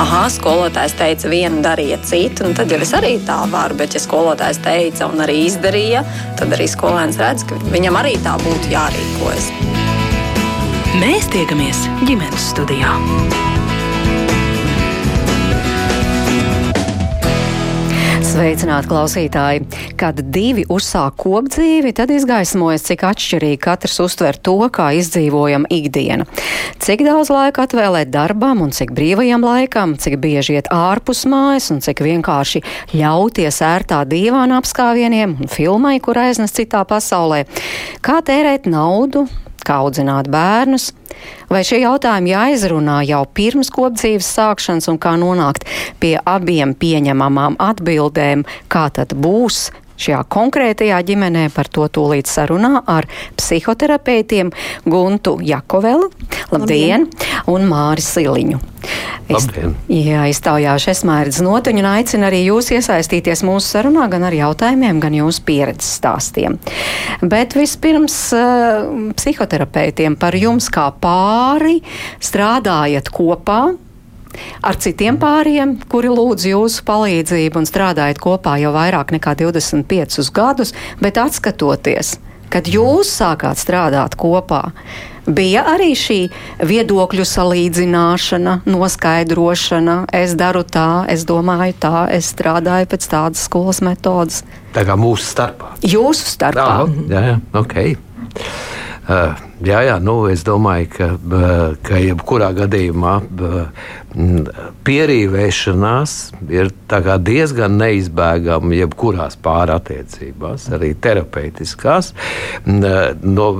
ah, skolotājs teica, vienu darīja citu, un tad jau es arī tā varu. Bet, ja skolotājs teica un arī izdarīja, tad arī skolēns redz, ka viņam arī tā būtu jārīkojas. Mēs tiekamies ģimenes studijā. Sveicināti klausītāji! Kad divi uzsāk kopdzīvi, tad izgaismojas, cik atšķirīgi katrs uztver to, kā izdzīvojam ikdienu. Cik daudz laika atvēlēt darbam un cik brīvajam laikam, cik bieži iet ārpus mājas un cik vienkārši ļauties ērtā dīvāna apskāvieniem un filmai, kur aiznes citā pasaulē. Kā tērēt naudu, kā audzināt bērnus. Vai šie jautājumi jāizrunā jau pirms kopdzīves sākšanas un kā nonākt pie abiem pieņemamām atbildēm, kā tad būs šajā konkrētajā ģimenē par to tūlīt sarunā ar psihoterapeitiem Guntu Jakovelu, labdien, labdien. un Māri Siliņu. Es, jā, iztaujāšu esmērģis notiņu un aicinu arī jūs iesaistīties mūsu sarunā gan ar jautājumiem, gan jūsu pieredzes stāstiem. Bet vispirms uh, psihoterapeitiem par jums kā pāri strādājat kopā ar citiem pāriem, kuri lūdz jūsu palīdzību un strādājat kopā jau vairāk nekā 25 gadus, bet atskatoties, kad jūs sākāt strādāt kopā, bija arī šī viedokļu salīdzināšana, noskaidrošana. Es daru tā, es domāju tā, es strādāju pēc tādas skolas metodas. Tā kā mūsu starpā. Jūsu starpā. Jā, jā, ok. Uh, jā, jā, nu, es domāju, ka, ka jebkurā gadījumā pierīvēšanās ir diezgan neizbēgama jebkurās pārattiecībās, arī terapeitiskās. No,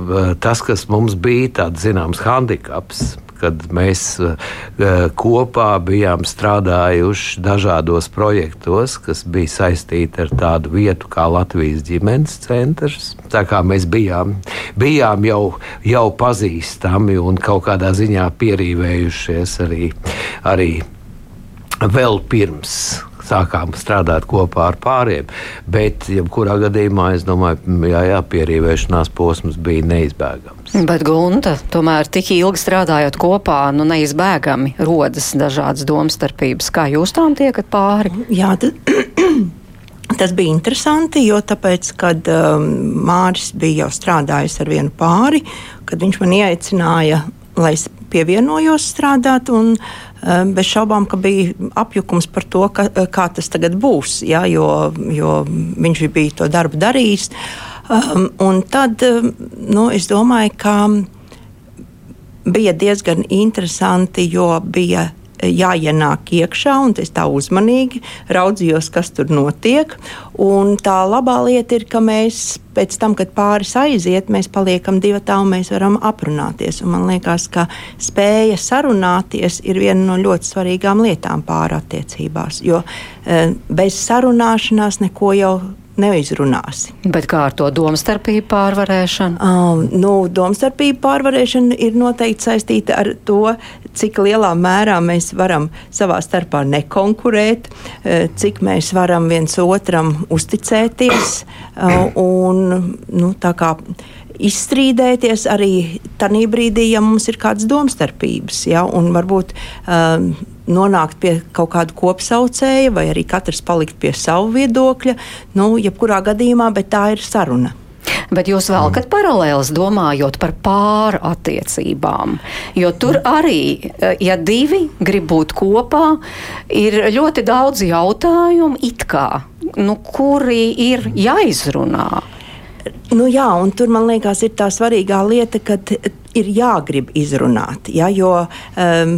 tas, kas mums bija tāds zināms handikaps, kad mēs uh, kopā bijām strādājuši dažādos projektos, kas bija saistīti ar tādu vietu kā Latvijas ģimenes centrs. Tā kā mēs bijām, bijām jau, jau pazīstami un kaut kādā ziņā pierīvējušies arī, arī vēl pirms sākām strādāt kopā ar pāriem. Bet, jebkurā gadījumā, es domāju, jā, jā pierīvēšanās posms bija neizbēgams. Bet, Gunta, tomēr tik ilgi strādājot kopā, nu neizbēgami rodas dažādas domstarpības. Kā jūs tām tiekat pāri? Jā, Tas bija interesanti, jo tāpēc, kad um, Mārcis bija jau strādājis ar vienu pāri, kad viņš man ieaicināja, lai es pievienojos strādāt, un um, bez šaubām, ka bija apjukums par to, ka, kā tas tagad būs, ja, jo, jo viņš bija to darbu darījis. Um, un tad um, nu, es domāju, ka bija diezgan interesanti, jo bija jāienāk iekšā, un es tā uzmanīgi raudzījos, kas tur notiek. Un tā labā lieta ir, ka mēs pēc tam, kad pāris aiziet, mēs paliekam divi tā, un mēs varam aprunāties. Un man liekas, ka spēja sarunāties ir viena no ļoti svarīgām lietām pārattiecībās. Jo e, bez sarunāšanās neko jau neizrunāsi. Bet kā ar to domstarpību pārvarēšanu? Um, nu, domstarpību pārvarēšana ir noteikti saistīta ar to, cik lielā mērā mēs varam savā starpā nekonkurēt, eh, cik mēs varam viens otram uzticēties uh, un nu, tā kā izstrīdēties arī tajā brīdī, ja mums ir kādas domstarpības. Ja, un varbūt um, nonākt pie kaut kāda kopsaucēja, vai arī katrs palikt pie savu viedokļa. Nu, jebkurā gadījumā, bet tā ir saruna. Bet jūs velkat paralēlus domājot par pārattiecībām. Jo tur arī, ja divi grib būt kopā, ir ļoti daudz jautājumu, kā, nu, kuri ir jāizrunā. Nu jā, un tur man liekas, ir tā svarīgā lieta, ka ir jāgrib izrunāt. Ja, jo um,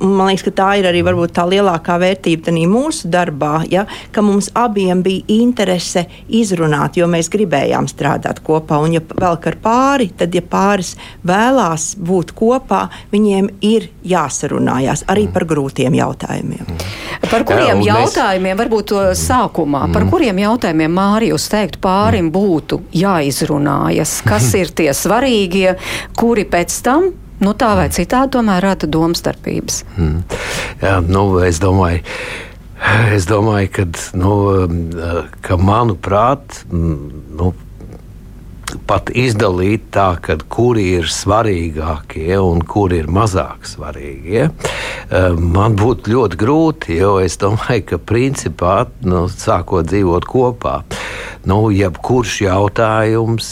man liekas, ka tā ir arī varbūt, tā lielākā vērtība mūsu darbā, ja, ka mums abiem bija interese izrunāt, jo mēs gribējām strādāt kopā. Un, ja vēl ar pāri, tad, ja pāris vēlās būt kopā, viņiem ir jāsarunājās arī par grūtiem jautājumiem. Par kuriem Jā, jautājumiem, varbūt to sākumā, mm. par kuriem jautājumiem Mārijas teiktu pārim būtu jāizrunājas? Kas ir tie svarīgie, kuri pēc tam nu, tā vai citādi tomēr rada domstarpības. Mm. Jā, nu, es domāju. Es domāju, ka, nu, ka manuprāt, nu, pat izdalīt tā, ka kuri ir svarīgākie un kuri ir mazāk svarīgie, man būtu ļoti grūti, jo es domāju, ka principā, nu, sākot dzīvot kopā, nu, jebkurš jautājums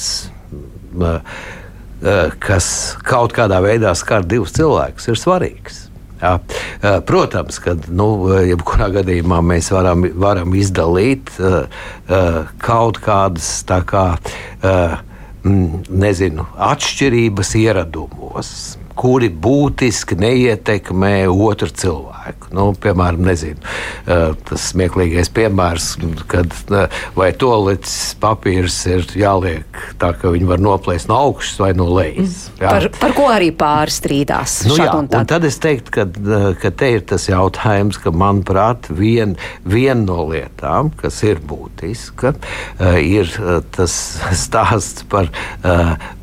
kas kaut kādā veidā skar divus cilvēkus, ir svarīgs. Jā. Protams, ka nu, jebkurā gadījumā mēs varam, varam izdalīt uh, uh, kaut kādas kā, uh, nezinu, atšķirības ieradumos kuri būtiski neietekmē otru cilvēku. Nu, piemēram, nezinu, tas smieklīgais piemērs, kad vai toaletes papīrs ir jāliek tā, ka viņi var noplēst no augšas vai no lejas. Jā. Par, par ko arī pārstrīdās? Nu, jā, un, un tad es teiktu, ka, ka te ir tas jautājums, ka manuprāt, viena vien no lietām, kas ir būtiska, ir tas stāsts par,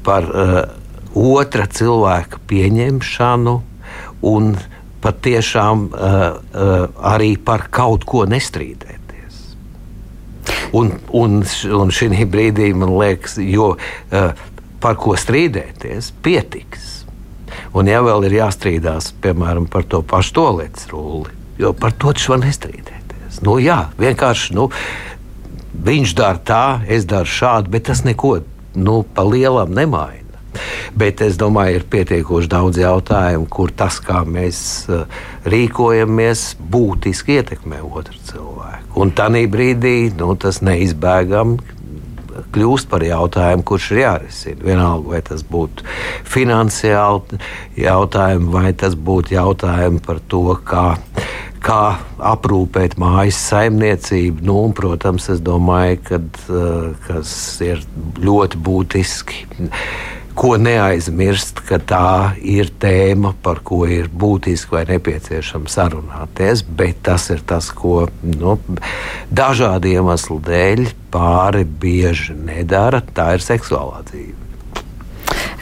par otra cilvēka pieņemšanu un patiešām uh, uh, arī par kaut ko nestrīdēties. Un, un, un šī brīdī man liekas, jo uh, par ko strīdēties, pietiks. Un ja vēl ir jāstrīdās, piemēram, par to pašu toaletes rulli, jo par to taču var nestrīdēties. Nu, jā, vienkārši nu, viņš dara tā, es daru šādi, bet tas neko nu, pa lielam nemaina. Bet es domāju, ir pietiekoši daudz jautājumu, kur tas, kā mēs uh, rīkojamies, būtiski ietekmē otru cilvēku. Un tajā brīdī nu, tas neizbēgami kļūst par jautājumu, kurš ir jārisina. Vienalga, vai tas būtu finansiāli jautājumi, vai tas būtu jautājumi par to, kā, kā aprūpēt mājas saimniecību. Nu, un, protams, es domāju, ka tas ir ļoti būtiski ko neaizmirst, ka tā ir tēma, par ko ir būtiski vai nepieciešams sarunāties. Bet tas ir tas, ko nu, dažādu iemeslu dēļ pāri bieži nedara. Tā ir seksuālā dzīve.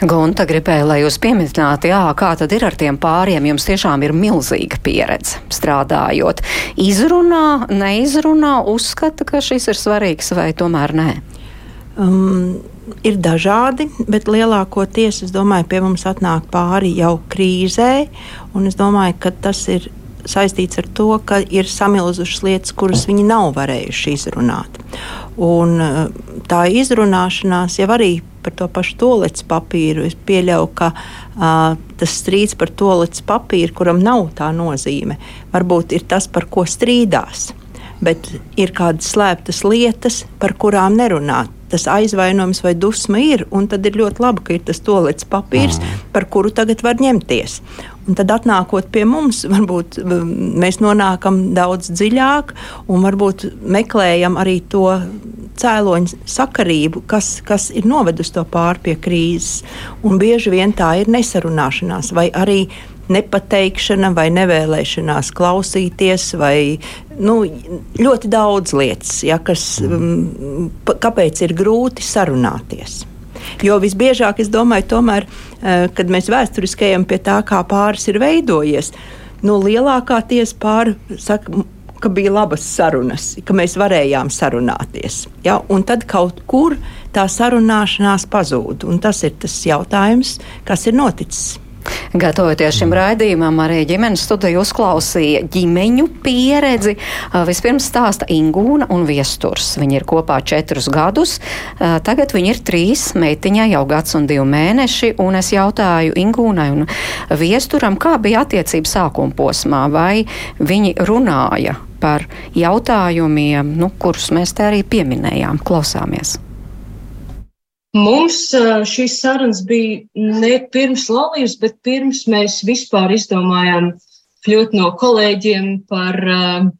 Gunta gribēja, lai jūs pieminētu, jā, kā tad ir ar tiem pāriem. Jums tiešām ir milzīga pieredze strādājot. Izrunā, neizrunā, uzskata, ka šis ir svarīgs vai tomēr nē? Um, ir dažādi, bet lielākoties, es domāju, pie mums atnāk pāri jau krīzē, es domāju, ka tas ir saistīts ar to, ka ir samilzušas lietas, kuras viņi nav varējuši izrunāt. Un eh, tā izrunāšanās jau arī par to pašu toaletes papīru. Es pieļauju, ka uh, tas strīds par toaletes papīru, kuram nav tā nozīme, varbūt ir tas, par ko strīdās. Bet ir kādas slēptas lietas, par kurām nerunāt tas aizvainojums vai dusma ir. Tad ir ļoti labi, ka ir tas tolets papīrs, mm. par kuru tagad var ņemties. Un tad, atnākot pie mums, varbūt um, mēs nonākam daudz dziļāk un varbūt meklējam arī to cēloņu sakarību, kas, kas ir novedusi to pāri pie krīzes. Un bieži vien tā ir nesarunāšanās vai arī nepateikšana vai nevēlēšanās klausīties, vai nu, ļoti daudz lietas, ja, kas, um, kāpēc ir grūti sarunāties. Jo visbiežāk, es domāju, tomēr, uh, kad mēs vēsturiski ejam pie tā, kā pāris ir veidojies, nu, lielākā tiesa pāri saka, ka bija labas sarunas, ka mēs varējām sarunāties. Ja? Un tad kaut kur tā sarunāšanās pazūd. Tas ir tas jautājums, kas ir noticis. Gatavoties šim raidījumam, arī ģimenes studija uzklausīja ģimeņu pieredzi. Vispirms stāsta Ingūna un Viesturs. Viņi ir kopā četrus gadus. Tagad viņi ir trīs, meitiņai jau gads un divi mēneši. Un es jautāju Ingūnai un Viesturam, kā bija attiecība sākuma posmā, vai viņi runāja par jautājumiem, nu, kurus mēs te arī pieminējām. Klausāmies! Mums šīs sarunas bija ne pirms laulības, bet pirms mēs vispār izdomājām kļūt no kolēģiem par uh,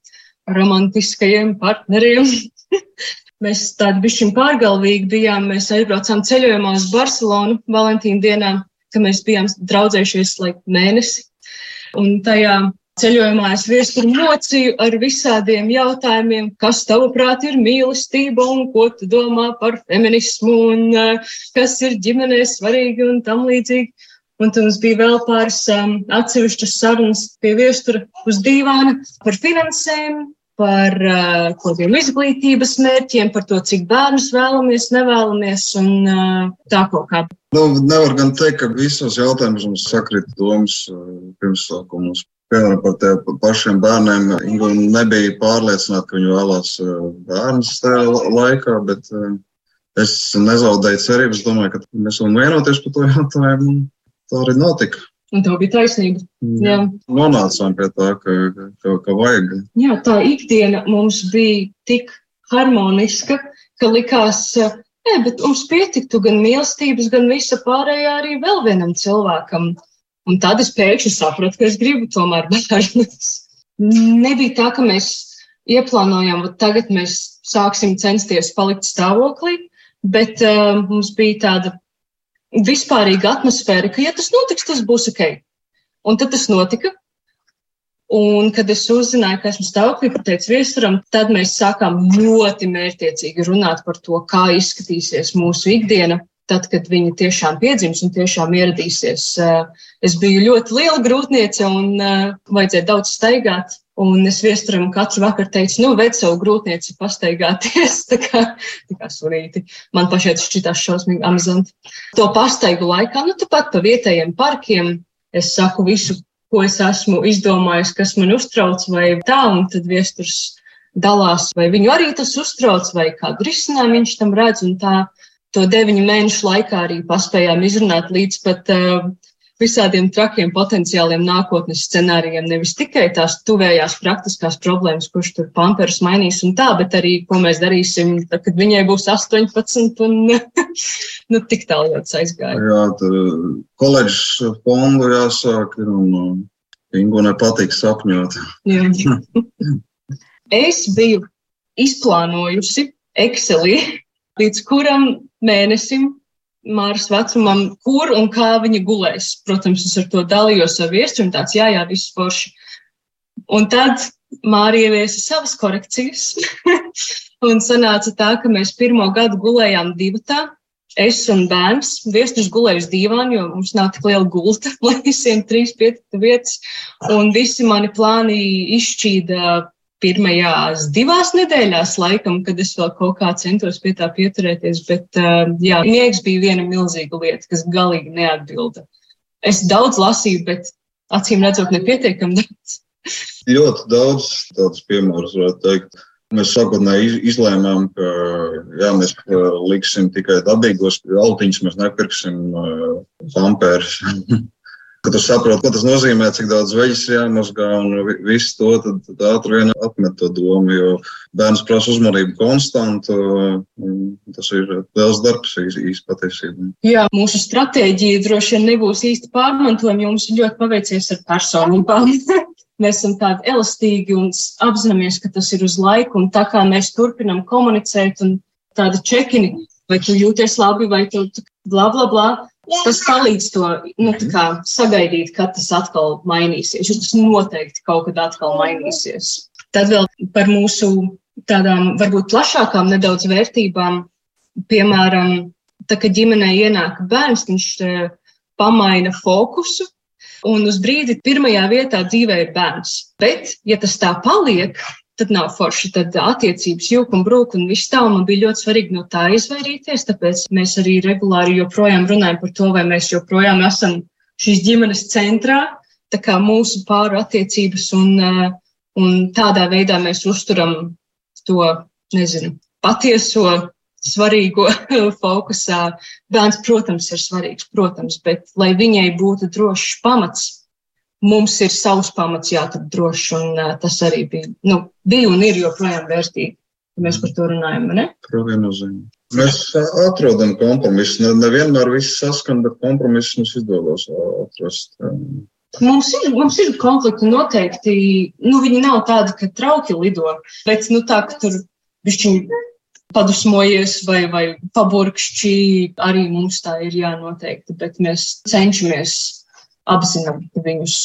romantiskajiem partneriem. mēs tādi bišķiņ pārgalvīgi bijām. Mēs aizbraucām ceļojumā uz Barcelonu Valentīna dienā, kad mēs bijām draudzējušies laik mēnesi. Un tajā Ceļojumā es viesturu mocīju ar visādiem jautājumiem, kas tavuprāt ir mīlestība un ko tu domā par feminismu un uh, kas ir ģimenē svarīgi un tam līdzīgi. Un tad mums bija vēl pāris um, atsevišķas sarunas pie viestura uz dīvāna par finansēm, par uh, kodiem izglītības mērķiem, par to, cik bērnus vēlamies, nevēlamies un uh, tā kaut kā. Nu, nevar gan teikt, ka visos jautājumos mums sakrīt domas pirmsākumus. Piemēram, par tiem pašiem bērniem. Inga nebija pārliecināta, ka viņi vēlās bērnus tajā laikā, bet es nezaudēju cerības. Es domāju, ka mēs varam vienoties par to jautājumu. Tā arī notika. Un tev bija taisnība. Jā. Nonācām pie tā, ka, ka, ka vajag. Jā, tā ikdiena mums bija tik harmoniska, ka likās, nē, bet mums pietiktu gan mīlestības, gan visa pārējā arī vēl vienam cilvēkam. Un tad es pēkšņi sapratu, ka es gribu tomēr bērnus. Nebija tā, ka mēs ieplānojām, ka tagad mēs sāksim censties palikt stāvoklī, bet uh, mums bija tāda vispārīga atmosfēra, ka, ja tas notiks, tas būs ok. Un tad tas notika. Un, kad es uzzināju, ka esmu stāvoklī, pateicu viesuram, tad mēs sākām ļoti mērķiecīgi runāt par to, kā izskatīsies mūsu ikdiena. Tad, kad viņa tiešām piedzims un tiešām ieradīsies, es biju ļoti liela grūtniece un vajadzēja daudz staigāt. Un es viesturam katru vakaru teicu, nu, veic savu grūtnieci pastaigāties, tā kā, tā kā sunīti. Man pašai tas šķitās šausmīgi amizanti. To pastaigu laikā, nu, tāpat pa vietējiem parkiem, es saku visu, ko es esmu izdomājis, kas man uztrauc vai tā, un tad viesturs dalās, vai viņu arī tas uztrauc, vai kādu risinājumu viņš tam redz, un tā to deviņu mēnešu laikā arī paspējām izrunāt līdz pat uh, visādiem trakiem potenciāliem nākotnes scenārijiem. Nevis tikai tās tuvējās praktiskās problēmas, kurš tur pamperus mainīs un tā, bet arī, ko mēs darīsim, tad, kad viņai būs 18 un nu, tik tālu jau aizgāja. Jā, tur koledžas fondu jāsāk ir un Ingu nepatīk sapņot. es biju izplānojusi Excelī, līdz kuram mēnesim Māras vecumam, kur un kā viņa gulēs. Protams, es ar to dalījos ar viesi, un tāds, jā, jā, viss forši. Un tad Mārija ieviesa savas korekcijas, un sanāca tā, ka mēs pirmo gadu gulējām divatā. Es un bērns viestus gulēju uz dīvāna, jo mums nav tik liela gulta, lai visiem trīs pietiktu vietas. Un visi mani plāni izšķīda pirmajās divās nedēļās, laikam, kad es vēl kaut kā centos pie tā pieturēties. Bet, uh, jā, miegs bija viena milzīga lieta, kas galīgi neatbilda. Es daudz lasīju, bet acīm redzot, nepietiekami daudz. Ļoti daudz tādus piemērus varētu teikt. Mēs sākotnēji izlēmām, ka jā, mēs liksim tikai dabīgos autiņus, mēs nepirksim uh, pampērus. Kad tu saproti, ko tas nozīmē, cik daudz veļas jāmazgā un visu to, tad, tad ātri vien atmet to domu, jo bērns prasa uzmanību konstantu. Tas ir liels darbs īsti patiesībā. Jā, mūsu stratēģija droši vien nebūs īsti pārmantojama, jo mums ir ļoti paveicies ar personībām. mēs esam tādi elastīgi un apzināmies, ka tas ir uz laiku, un tā kā mēs turpinam komunicēt un tādi čekini, vai tu jūties labi, vai tu bla bla bla. Tas palīdz to nu, sagaidīt, kad tas atkal mainīsies. Tas noteikti kaut kad atkal mainīsies. Tad vēl par mūsu tādām varbūt plašākām nedaudz vērtībām. Piemēram, tā, kad ģimenē ienāk bērns, viņš e, pamaina fokusu. Un uz brīdi pirmajā vietā dzīvē ir bērns. Bet, ja tas tā paliek, tad nav forši. Tad attiecības jūka un brūka un viss tā. Man bija ļoti svarīgi no tā izvairīties. Tāpēc mēs arī regulāri joprojām runājam par to, vai mēs joprojām esam šīs ģimenes centrā. Tā kā mūsu pāru attiecības un, eh, un tādā veidā mēs uzturam to, nezinu, patieso svarīgo fokusā. Bērns, protams, ir svarīgs, protams, bet lai viņai būtu drošs pamats, mums ir savs pamats jāatrod drošs, un uh, tas arī bija, nu, bija un ir joprojām vērtīgi. Mēs par to runājam? Protams, mēs atrodam kompromisu. Ne, nevienmēr viss saskan, bet kompromisus mums izdodas atrast. Mums ir, mums ir konflikti noteikti. Nu, viņi nav tādi, ka trauki lido, bet nu, tā, ka tur bišķiņi padusmojies vai, vai paburkšķi, arī mums tā ir jānoteikti, bet mēs cenšamies apzināti viņus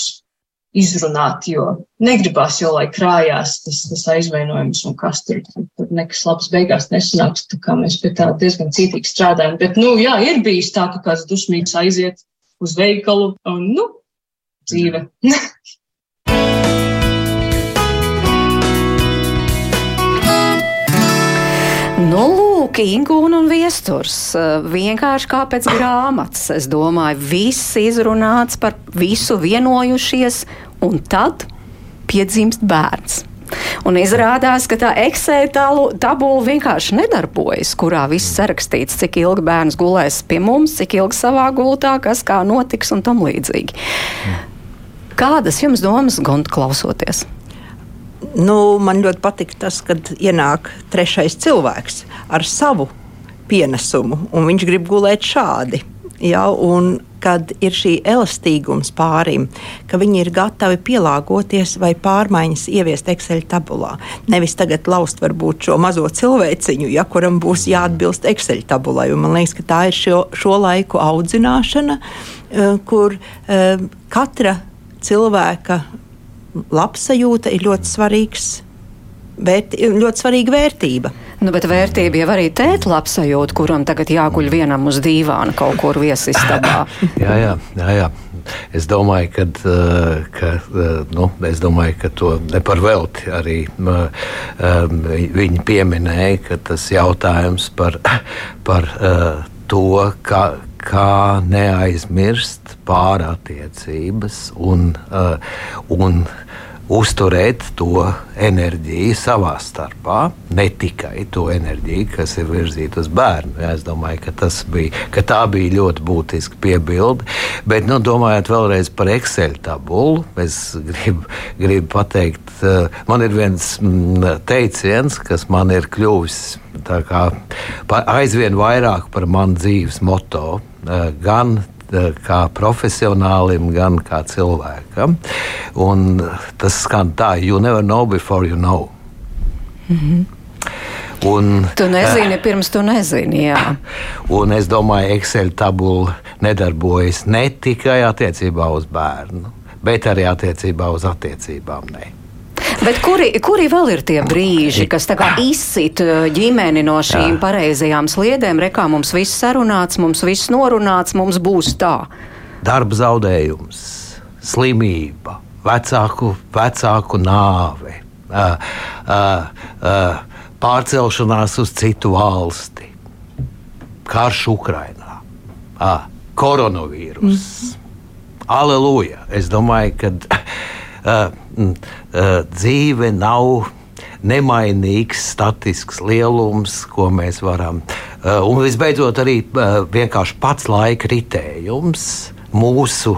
izrunāt, jo negribās jau, lai krājās tas, tas aizvainojums un kas tur, tur nekas labs beigās nesanāks, tā kā mēs pie tā diezgan cītīgi strādājam. Bet, nu, jā, ir bijis tā, ka kāds dusmīgs aiziet uz veikalu un, nu, dzīve. Kingūna un viesturs. Vienkārši kā pēc grāmatas. Es domāju, viss izrunāts par visu vienojušies, un tad piedzimst bērns. Un izrādās, ka tā Excel tabula vienkārši nedarbojas, kurā viss sarakstīts, cik ilgi bērns gulēs pie mums, cik ilgi savā gultā, kas kā notiks un tam līdzīgi. Kādas jums domas, Gonta, klausoties? Nu, man ļoti patīk tas, kad ienāk trešais cilvēks ar savu pienesumu, un viņš grib gulēt šādi. Ja, un kad ir šī elastīgums pārim, ka viņi ir gatavi pielāgoties vai pārmaiņas ieviest Excel tabulā. Nevis tagad laust varbūt šo mazo cilvēciņu, ja kuram būs jāatbilst Excel tabulai. Un man liekas, ka tā ir šo, šo laiku audzināšana, eh, kur eh, katra cilvēka labsajūta ir ļoti svarīgs vērti, ļoti svarīga vērtība. Nu, bet vērtība jau arī tēta labsajūta, kuram tagad jāguļ vienam uz dīvāna kaut kur viesistabā. jā, jā, jā, jā. Es domāju, ka, eh, ka, eh, nu, es domāju, ka to neparvelti arī eh, viņi pieminēja, ka tas jautājums par, par to, kā, kā neaizmirst pārattiecības un, un uzturēt to enerģiju savā starpā, ne tikai to enerģiju, kas ir virzīta uz bērnu. Es domāju, ka, bija, ka tā bija ļoti būtiska piebilde. Bet, nu, domājot vēlreiz par Excel tabulu, es gribu, gribu pateikt, eh, man ir viens mm, teiciens, kas man ir kļuvis kā, aizvien vairāk par manu dzīves moto. Eh, gan kā profesionālim, gan kā cilvēkam. Un tas skan tā, you never know before you know. Mm -hmm. Un, tu nezini, uh, pirms tu nezini. Jā. Un es domāju, Excel tabula nedarbojas ne tikai attiecībā uz bērnu, bet arī attiecībā uz attiecībām. Ne. Bet kuri, kuri vēl ir tie brīži, kas izsit uh, ģimeni no šīm Jā. pareizajām sliedēm? Rekā mums viss sarunāts, mums viss norunāts, mums būs tā. Darba zaudējums, slimība, vecāku, vecāku nāve, uh, uh, uh, pārcelšanās uz citu valsti, karš Ukrainā, uh, koronavīrus. Mm. Aleluja! Es domāju, ka uh, dzīve nav nemainīgs, statisks lielums, ko mēs varam. Uh, un visbeidzot, arī uh, vienkārši pats laika ritējums, mūsu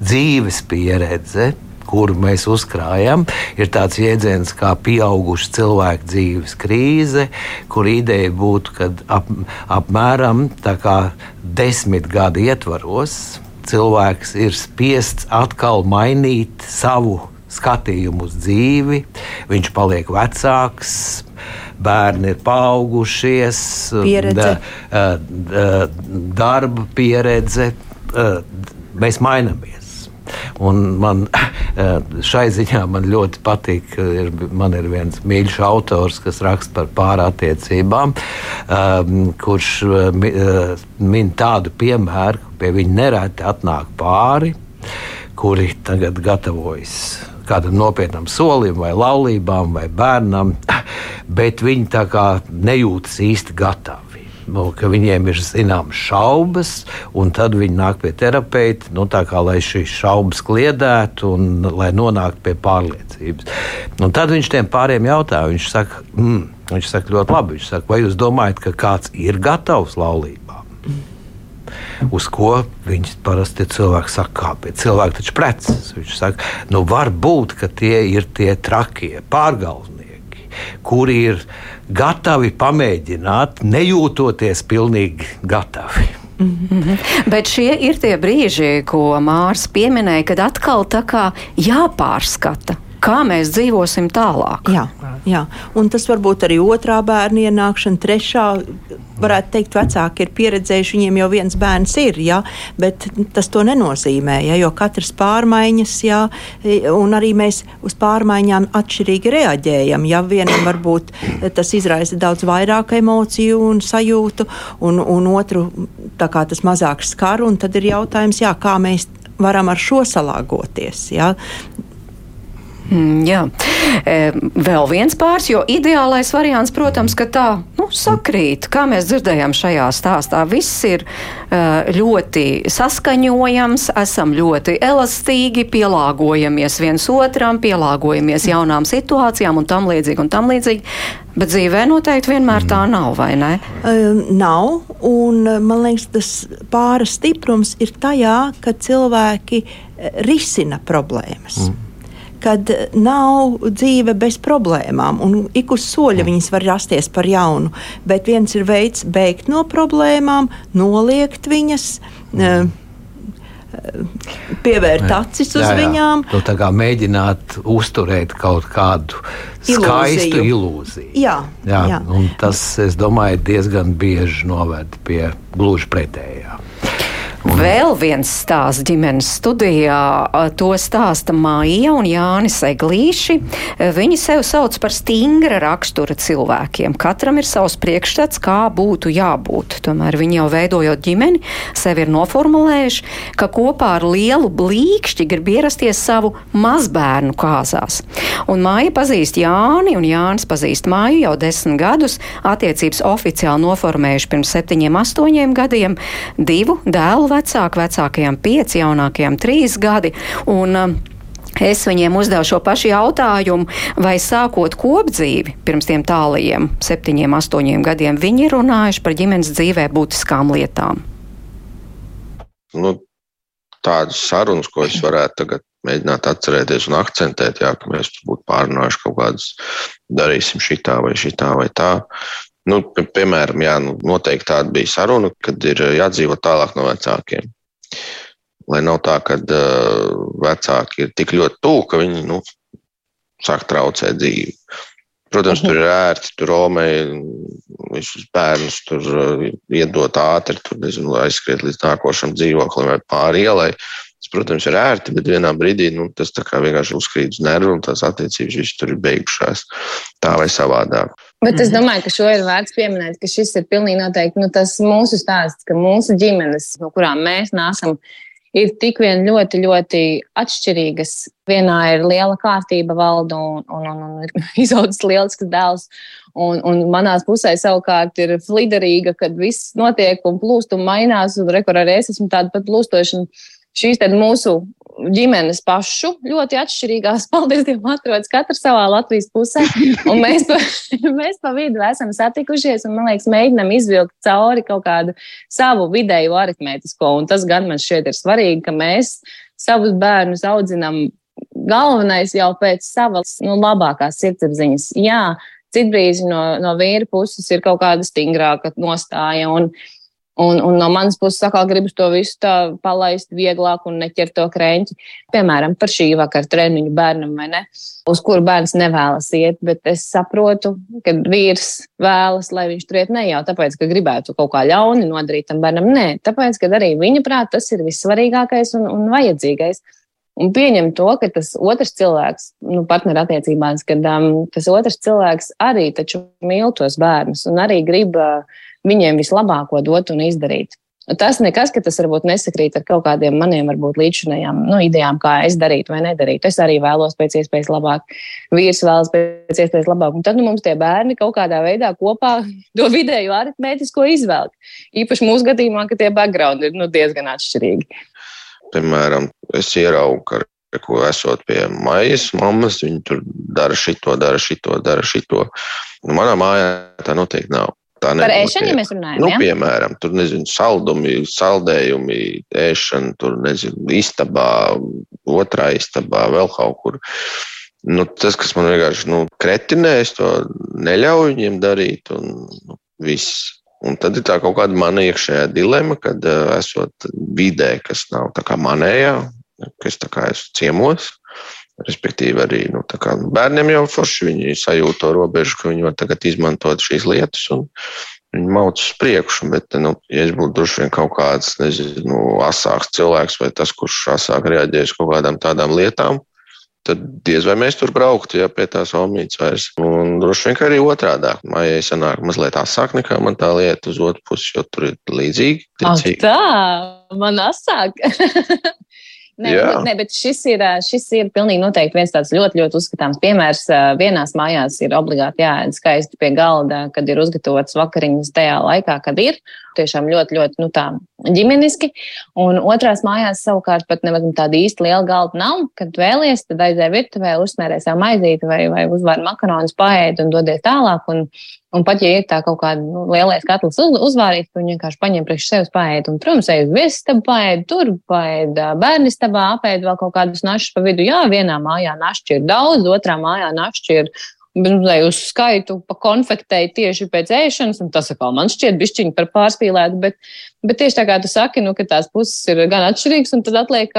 dzīves pieredze. Kuru mēs uzkrājam, ir tāds jēdziens kā pieauguša cilvēka dzīves krīze, kur ideja būtu, ka ap, apmēram desmit gadu ietvaros cilvēks ir spiests atkal mainīt savu skatījumu uz dzīvi, viņš paliek vecāks. Bērni ir paaugušies, pieredze. Da, da, darba pieredze. Mēs mainamies. Un man šai ziņā man ļoti patīk, ir, man ir viens mīļš autors, kas raksta par pārattiecībām, kurš min tādu piemēru, ka pie viņa nereti atnāk pāri, kuri tagad gatavojas kādam nopietnam solim, vai laulībām, vai bērnam, bet viņi tā kā nejūtas īsti gatavi. Nu, viņiem ir zināmas šaubas, un tad viņi nāk pie terapeita, nu, kā, lai šīs šaubas kliedētu un lai nonāktu pie pārliecības. Un tad viņš tiem pāriem jautā, viņš saka, mm, viņš saka ļoti labi, viņš saka, vai jūs domājat, ka kāds ir gatavs laulībā? Uz ko viņš parasti cilvēki saka, kāpēc cilvēki taču precas. Viņš saka, nu varbūt, ka tie ir tie trakie pārgalvnieki, kuri ir gatavi pamēģināt, nejūtoties pilnīgi gatavi. Mm -hmm. Bet šie ir tie brīži, ko Mārcis pieminēja, kad atkal tā kā jāpārskata kā mēs dzīvosim tālāk. Jā, jā. un tas varbūt arī otrā bērna ienākšana, trešā. Varētu teikt, vecāki ir pieredzējuši, viņiem jau viens bērns ir, jā, bet tas to nenozīmē, jā, jo katrs pārmaiņas, jā, un arī mēs uz pārmaiņām atšķirīgi reaģējam. Jā, vienam varbūt tas izraisa daudz vairāk emociju un sajūtu, un, un otru tas mazāk skar, un tad ir jautājums, jā, kā mēs varam ar šo salāgoties. Jā. Mm, jā, e, vēl viens pāris, jo ideālais variants, protams, ka tā nu, sakrīt. Kā mēs dzirdējām šajā stāstā, viss ir e, ļoti saskaņojams, esam ļoti elastīgi, pielāgojamies viens otram, pielāgojamies jaunām situācijām un tam līdzīgi un tam līdzīgi. Bet dzīvē noteikti vienmēr tā nav, vai ne? Uh, nav, un man liekas, tas pāra stiprums ir tajā, ka cilvēki risina problēmas. Mm kad nav dzīve bez problēmām, un ik uz soļa mm. viņas var rasties par jaunu. Bet viens ir veids beigt no problēmām, noliegt viņas. Mm. Pievērt acis uz jā, jā. viņām. Nu, tā kā mēģināt uzturēt kaut kādu skaistu ilūziju. ilūziju. Jā, jā, jā. Tas, es domāju, diezgan bieži noved pie gluži pretējā. Vēl viens stāsts ģimenes studijā. To stāsta Māja un Jānis Eglīši. Viņi sev sauc par stingra rakstura cilvēkiem. Katram ir savs priekšstats, kā būtu jābūt. Tomēr viņi jau veidojot ģimeni, sevi ir noformulējuši, ka kopā ar lielu blīkšķi grib ierasties savu mazbērnu kāzās. Un Māja pazīst Jāni, un Jānis pazīst Māju jau desmit gadus. Attiecības oficiāli noformējuši pirms septiņiem, astoņiem gadiem. Divu dēlu vecāki, vecākajiem pieci, jaunākajiem trīs gadi. Un, um, Es viņiem uzdevu šo pašu jautājumu, vai sākot kopdzīvi pirms tiem tālajiem septiņiem, astoņiem gadiem, viņi ir runājuši par ģimenes dzīvē būtiskām lietām. Nu, tādas sarunas, ko es varētu tagad mēģināt atcerēties un akcentēt, jā, ka mēs būtu pārunājuši kaut kādas, darīsim šitā vai šitā vai tā. Nu, piemēram, jā, nu, noteikti tāda bija saruna, kad ir eh, jādzīvot tālāk no vecākiem. Lai nav tā, ka uh, vecāki ir tik ļoti tuvu, ka viņi nu, sāk traucēt dzīvi. Protams, tur ir ērti, tur romēji visus bērnus tur uh, iedot ātri, tur nezinu, aizskriet līdz nākošam dzīvoklim vai pāri ielai. Tas, protams, ir ērti, bet vienā brīdī nu, tas vienkārši uzkrīt uz nervu un tās attiecības viss tur ir beigušās tā vai savādāk. Bet es mhm. domāju, ka šo ir vērts pieminēt, ka šis ir pilnīgi noteikti nu, tas mūsu stāsts, ka mūsu ģimenes, no kurām mēs nākam, ir tik vien ļoti, ļoti atšķirīgas. Vienā ir liela kārtība valda un, un, un, un ir izaudzis lielisks dēls. Un, un manā pusē savukārt ir fliderīga, kad viss notiek un plūst un mainās, un rekur arī es esmu tāda pat plūstoša. Šīs mūsu ģimenes pašu ļoti atšķirīgās, paldies Dievam, atrodas katra savā Latvijas pusē. Un mēs pa, mēs pa vidu esam satikušies un, man liekas, mēģinam izvilkt cauri kaut kādu savu vidēju aritmētisko. Un tas gan man šķiet ir svarīgi, ka mēs savus bērnus audzinam galvenais jau pēc savas nu, labākās sirdsapziņas. Jā, citbrīz no, no vīra puses ir kaut kāda stingrāka nostāja. Un, Un, un no manas puses atkal gribas to visu tā palaist vieglāk un neķert to krēķi. Piemēram, par šī vakara treniņu bērnam vai ne, uz kuru bērns nevēlas iet, bet es saprotu, ka vīrs vēlas, lai viņš tur iet ne jau tāpēc, ka gribētu kaut kā ļauni nodarīt tam bērnam, nē, tāpēc, ka arī viņa prāt tas ir vissvarīgākais un, un vajadzīgais. Un pieņem to, ka tas otrs cilvēks, nu, partnerattiecībās, kad um, tas otrs cilvēks arī mīl tos bērnus un arī grib uh, viņiem vislabāko dot un izdarīt. Tas nekas, ka tas varbūt nesakrīt ar kaut kādiem maniem, varbūt līdzinējām nu, idejām, kā es darītu vai nedarītu. Es arī vēlos pēc iespējas labāk, vīrs vēlas pēc iespējas labāk. Un tad nu, mums tie bērni kaut kādā veidā kopā to vidēju aritmētisko izvelk. Īpaši mūsu gadījumā, ka tie background ir nu, diezgan atšķirīgi. Piemēram, es ieraugu, ka ko esot pie maijas mammas, viņi tur dara šito, dara šito, dara šito. Nu, manā mājā tā noteikti nav tā nebūt. Par ēšanu, ja mēs runājam, nu, ja? piemēram, tur, nezinu, saldumi, saldējumi, ēšana, tur, nezinu, istabā, otrā istabā, vēl kaut kur. Nu, tas, kas man vienkārši, nu, kretinē, es to neļauju viņiem darīt, un nu, viss. Un tad ir tā kaut kāda mana iekšējā dilema, kad uh, esot vidē, kas nav tā kā manējā, kas tā kā esmu ciemos, Respektīvi, arī nu, bērniem jau forši viņi sajūt to robežu, ka viņi var tagad izmantot šīs lietas un viņi mauc uz priekšu. Bet, nu, ja es būtu droši vien kaut kāds, nezinu, asāks cilvēks vai tas, kurš asāk reaģēs kaut kādām tādām lietām, tad diez vai mēs tur brauktu, ja pie tās omītes vairs. Un droši vien arī otrādi. Mājai sanāk mazliet asāk nekā man tā lieta uz otru pusi, jo tur ir līdzīgi. Tā, man asāk. Nē, nē, bet šis ir, šis ir pilnīgi noteikti viens tāds ļoti, ļoti uzskatāms piemērs. Vienās mājās ir obligāti jāēd skaisti pie galda, kad ir uzgatavotas vakariņas tajā laikā, kad ir. Tiešām ļoti, ļoti nu, tā, ģimeniski. Un otrās mājās savukārt pat nemaz tāda īsta liela galda nav. Kad vēlies, tad aizēj virtuvē, uzsmērē savu maizīti vai, vai uzvar makaronus, paēd un dodies tālāk. Un, Un pat, ja ir tā kaut kāda nu, lielais katls uz, uzvārīts, tad viņi vienkārši paņem priekš sevis paēd. Un, protams, ej uz viesistabu paēd, tur paēd, bērnistabā apēd vēl kaut kādus našus pa vidu. Jā, vienā mājā našķi ir daudz, otrā mājā našķi ir lai uz skaitu pakonfektēju tieši pēc ēšanas, un tas atkal man šķiet bišķiņi par pārspīlētu, bet, bet tieši tā kā tu saki, nu, ka tās puses ir gan atšķirīgas, un tad atliek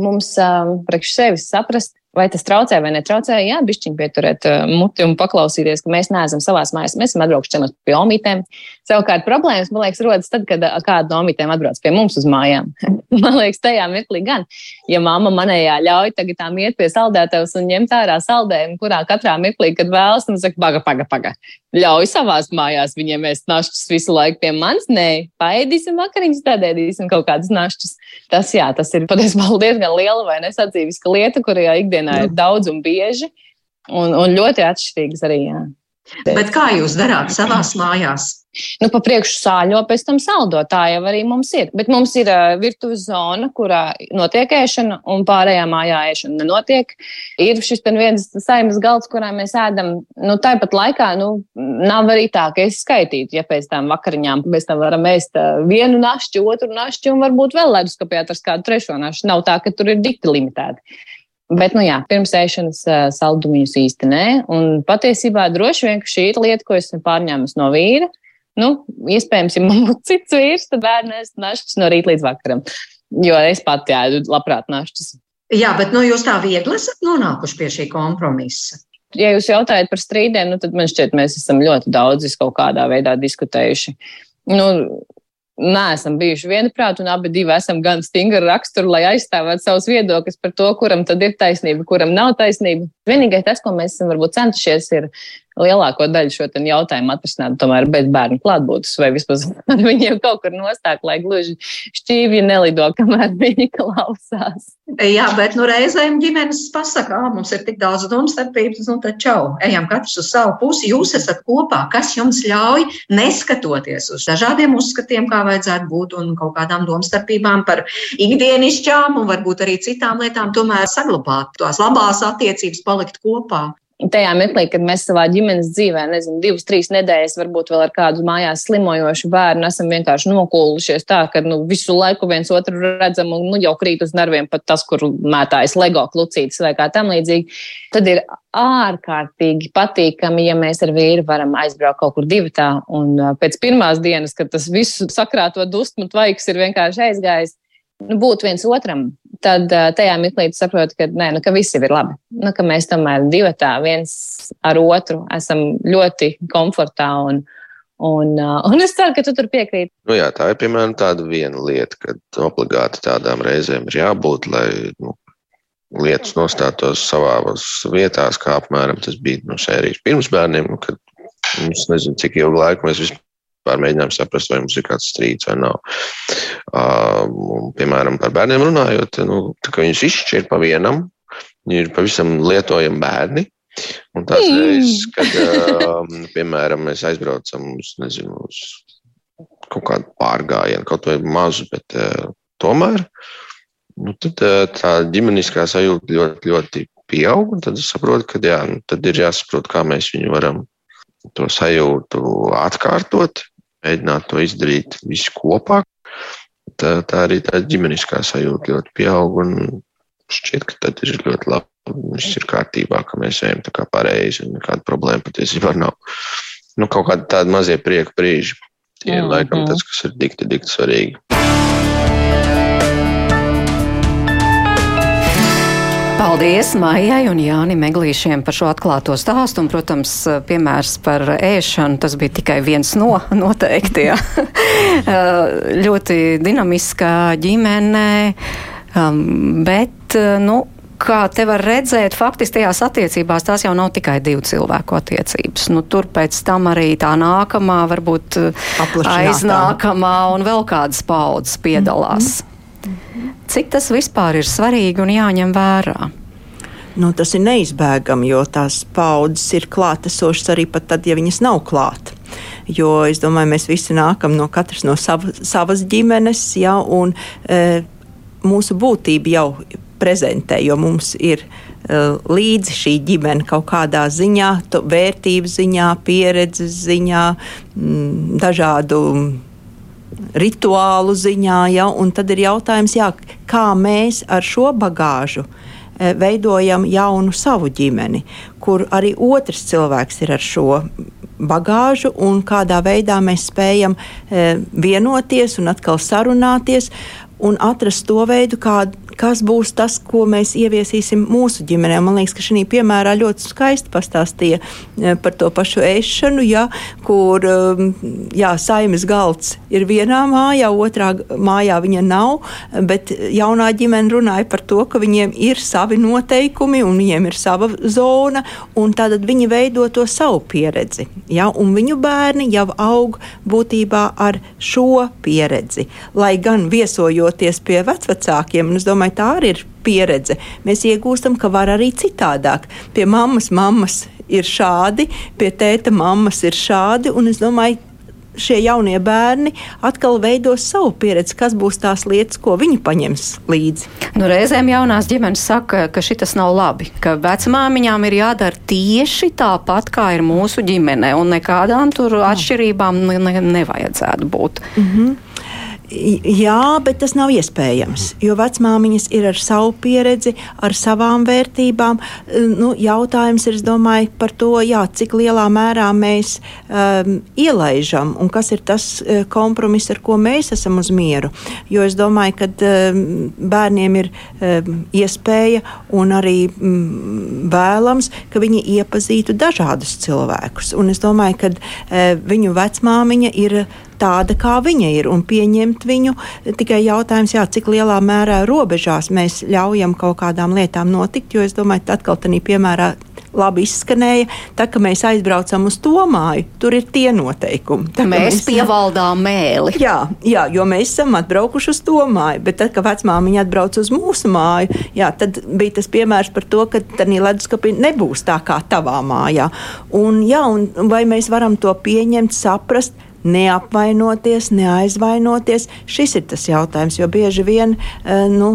mums um, priekš sevis saprast, Vai tas traucē vai netraucē? Jā, bišķiņ pieturēt uh, muti un paklausīties, ka mēs neesam savās mājās. Mēs esam atbraukuši ciemos pie omītēm. Savukārt problēmas, man liekas, rodas tad, kad uh, kāda no omītēm atbrauc pie mums uz mājām. man liekas, tajā mirklī gan. Ja mamma manējā ļauj tagad tām iet pie saldētavas un ņemt ārā saldējumu, kurā katrā mirklī, kad vēlas, tad saka, paga, paga, paga. Ļauj savās mājās viņiem ēst našķus visu laiku pie manis. Nē, paēdīsim vakariņas, tādēļ kaut kādas našķus. Tas, jā, tas ir patiesībā diezgan liela vai nesacīviska lieta, kurā ikdienā ikdienā ir daudz un bieži, un, un ļoti atšķirīgas arī. Jā. Bet kā jūs darāt savās mājās? Nu, pa priekšu sāļo, pēc tam saldo. Tā jau arī mums ir. Bet mums ir virtuves zona, kurā notiek ēšana, un pārējā mājā ēšana nenotiek. Ir šis viens saimnes galds, kurā mēs ēdam. Nu, tāpat laikā nu, nav arī tā, ka es skaitītu, ja pēc tam vakariņām mēs tam varam ēst vienu našķi, otru našķi, un varbūt vēl leduskapī atrast kādu trešo našķi. Nav tā, ka tur ir dikti limitēti. Bet, nu jā, pirms ēšanas saldumiņus īsti nē. Un patiesībā droši vien šī ir lieta, ko esmu pārņēmusi no vīra. Nu, iespējams, ja man būtu cits vīrs, tad bērnēs našķis no rīta līdz vakaram. Jo es pati ēdu labprāt našķis. Jā, bet nu, jūs tā viegli esat nonākuši pie šī kompromisa. Ja jūs jautājat par strīdiem, nu, tad man šķiet, mēs esam ļoti daudz kaut kādā veidā diskutējuši. Nu, neesam bijuši vienprāti, un abi divi esam gan stingri raksturi, lai aizstāvētu savus viedokļus par to, kuram tad ir taisnība, kuram nav taisnība. Vienīgais tas, ko mēs esam varbūt centušies, ir lielāko daļu šo jautājumu atrisināt tomēr bez bērnu klātbūtnes, vai vismaz viņiem kaut kur nostāk, lai gluži šķīvji nelido, kamēr viņi klausās. Jā, bet nu, reizēm ģimenes pasakā, mums ir tik daudz domstarpības, nu tad čau, ejam katrs uz savu pusi, jūs esat kopā, kas jums ļauj neskatoties uz dažādiem uzskatiem, kā vajadzētu būt un kaut kādām domstarpībām par ikdienišķām un varbūt arī citām lietām, tomēr saglabāt tās labās attiecības, palikt kopā tajā mirklī, kad mēs savā ģimenes dzīvē, nezinu, divas, trīs nedēļas, varbūt vēl ar kādu mājās slimojošu bērnu, esam vienkārši nokūlušies tā, ka nu, visu laiku viens otru redzam un nu, jau krīt uz nerviem pat tas, kur mētājas LEGO klucītes vai kā tam līdzīgi. Tad ir ārkārtīgi patīkami, ja mēs ar vīru varam aizbraukt kaut kur divi tā, un pēc pirmās dienas, kad tas visu sakrāto dusmu tvaiks ir vienkārši aizgājis, nu, būt viens otram, tad tajā mirklī saproti, ka, nē, nu, ka viss ir labi. Nu, ka mēs tomēr divi tā viens ar otru esam ļoti komfortā. Un, un, un es ceru, ka tu tur piekrīti. Nu, jā, tā ir piemēram tāda viena lieta, ka obligāti tādām reizēm ir jābūt, lai nu, lietas nostātos savās vietās, kā apmēram tas bija nu, sērijas pirms bērniem, nu, kad es nezinu, cik ilgu laiku mēs vispār pārmēģinām saprast, vai mums ir kāds strīds vai nav. Uh, piemēram, par bērniem runājot, nu, viņus izšķir pa vienam, viņi ir pavisam lietojami bērni. Un tās mm. reizes, kad, uh, piemēram, mēs aizbraucam uz, nezinu, uz kaut kādu pārgājienu, kaut vai mazu, bet uh, tomēr, nu, tad uh, tā ģimeniskā sajūta ļoti, ļoti pieaug. Tad es saprotu, ka jā, nu, tad ir jāsaprot, kā mēs viņu varam to sajūtu atkārtot, mēģināt to izdarīt visi kopā. Tā, tā arī tā ģimeniskā sajūta ļoti pieaug un šķiet, ka tad ir ļoti labi. Viss ir kārtībā, ka mēs ejam tā kā pareizi un nekāda problēma patiesībā nav. Nu, kaut kādi tādi mazie prieka brīži. Tie ir mm -hmm. laikam tas, kas ir dikti, dikti svarīgi. Paldies Maijai un Jāni Meglīšiem par šo atklāto stāstu. Un, protams, piemērs par ēšanu tas bija tikai viens no noteikti. ļoti dinamiskā ģimene, um, bet, nu, kā te var redzēt, faktiski tajās attiecībās tās jau nav tikai divu cilvēku attiecības. Nu, tur pēc tam arī tā nākamā, varbūt aiznākamā un vēl kādas paudzes piedalās. Mm. Cik tas vispār ir svarīgi un jāņem vērā? Nu, tas ir neizbēgami, jo tās paudzes ir klātesošas arī tad, ja viņas nav klātas. Jo es domāju, mēs visi nākam no katras no sava, savas ģimenes, ja, un e, mūsu būtība jau prezentē, jo mums ir uh, līdzi šī ģimene kaut kādā ziņā, vērtību ziņā, pieredzes ziņā, dažādu rituālu ziņā. Ja, tad ir jautājums, jā, kā mēs ar šo bagāžu uh, veidojam jaunu savu ģimeni, kur arī otrs cilvēks ir ar šo bagāžu un kādā veidā mēs spējam e, vienoties un atkal sarunāties un atrast to veidu, kā, kas būs tas, ko mēs ieviesīsim mūsu ģimenē. Man liekas, ka šī piemērā ļoti skaisti pastāstīja e, par to pašu ēšanu, ja, kur um, jā, saimes galds ir vienā mājā, otrā mājā viņa nav, bet jaunā ģimene runāja par to, ka viņiem ir savi noteikumi un viņiem ir sava zona, un tad viņi veido to savu pieredzi. Ja, un viņu bērni jau aug būtībā ar šo pieredzi, lai gan viesojot skatoties pie vecākiem, un es domāju, tā arī ir pieredze. Mēs iegūstam, ka var arī citādāk. Pie mammas mammas ir šādi, pie tēta mammas ir šādi, un es domāju, šie jaunie bērni atkal veidos savu pieredzi, kas būs tās lietas, ko viņi paņems līdzi. Nu, reizēm jaunās ģimenes saka, ka šis nav labi, ka vecmāmiņām ir jādara tieši tāpat, kā ir mūsu ģimene, un nekādām tur atšķirībām ne, ne, nevajadzētu būt. Mm -hmm. Jā, bet tas nav iespējams. Jo vecmāmiņas ir ar savu pieredzi, ar savām vērtībām. Nu, jautājums ir domāju, par to, jā, cik lielā mērā mēs um, ielaižam un kas ir tas uh, kompromiss, ar ko mēs esam uz mieru. Jo es domāju, ka um, bērniem ir um, iespēja un arī um, vēlams, ka viņi iepazītu dažādus cilvēkus. Un es domāju, ka uh, viņu vecmāmiņa ir tāda, kā viņa ir, un pieņemt viņu. Tikai jautājums, jā, cik lielā mērā robežās mēs ļaujam kaut kādām lietām notikt, jo es domāju, ka atkal tādā piemērā labi izskanēja. Tā kā mēs aizbraucam uz to māju, tur ir tie noteikumi. Tā, mēs, mēs pievaldām mēli. Jā, jā, jo mēs esam atbraukuši uz to māju. Bet tad, kad vecmāmiņa atbrauc uz mūsu māju, jā, tad bija tas piemērs par to, ka tā leduskapī nebūs tā kā tavā mājā. Un, jā, un vai mēs varam to pieņemt, saprast? Neapvainoties, neaizvainoties. Šis ir tas jautājums, jo bieži vien eh, nu,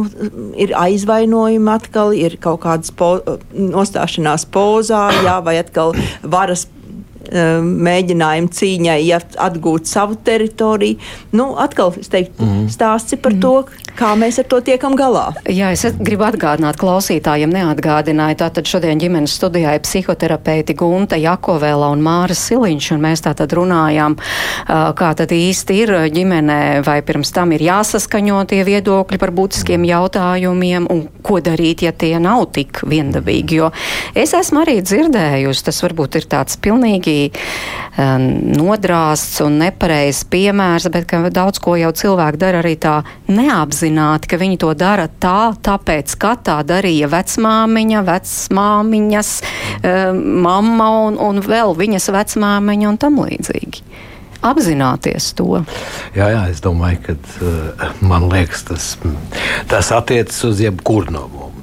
ir aizvainojumi atkal, ir kaut kādas po, nostāšanās pozā, jā, vai atkal varas eh, mēģinājumu cīņai, ja atgūt savu teritoriju. Nu, atkal teiktu, mm. stāsts par mm. to, Kā mēs ar to tiekam galā? Jā, es gribu atgādināt klausītājiem, neatgādināju. Tātad šodien ģimenes studijā ir psihoterapeiti Gunta Jakovēla un Māra Siliņš, un mēs tātad runājām, kā tad īsti ir ģimenē, vai pirms tam ir jāsaskaņo tie viedokļi par būtiskiem jautājumiem, un ko darīt, ja tie nav tik viendabīgi. Jo es esmu arī dzirdējusi, tas varbūt ir tāds pilnīgi um, nodrāsts un nepareizs piemērs, bet daudz ko jau cilvēki dara arī tā neapzināti apzināti, ka viņi to dara tā, tāpēc, ka tā darīja vecmāmiņa, vecmāmiņas, uh, mamma un, un vēl viņas vecmāmiņa un tam līdzīgi apzināties to? Jā, jā es domāju, ka uh, man liekas, tas, tas attiecas uz jebkuru no mums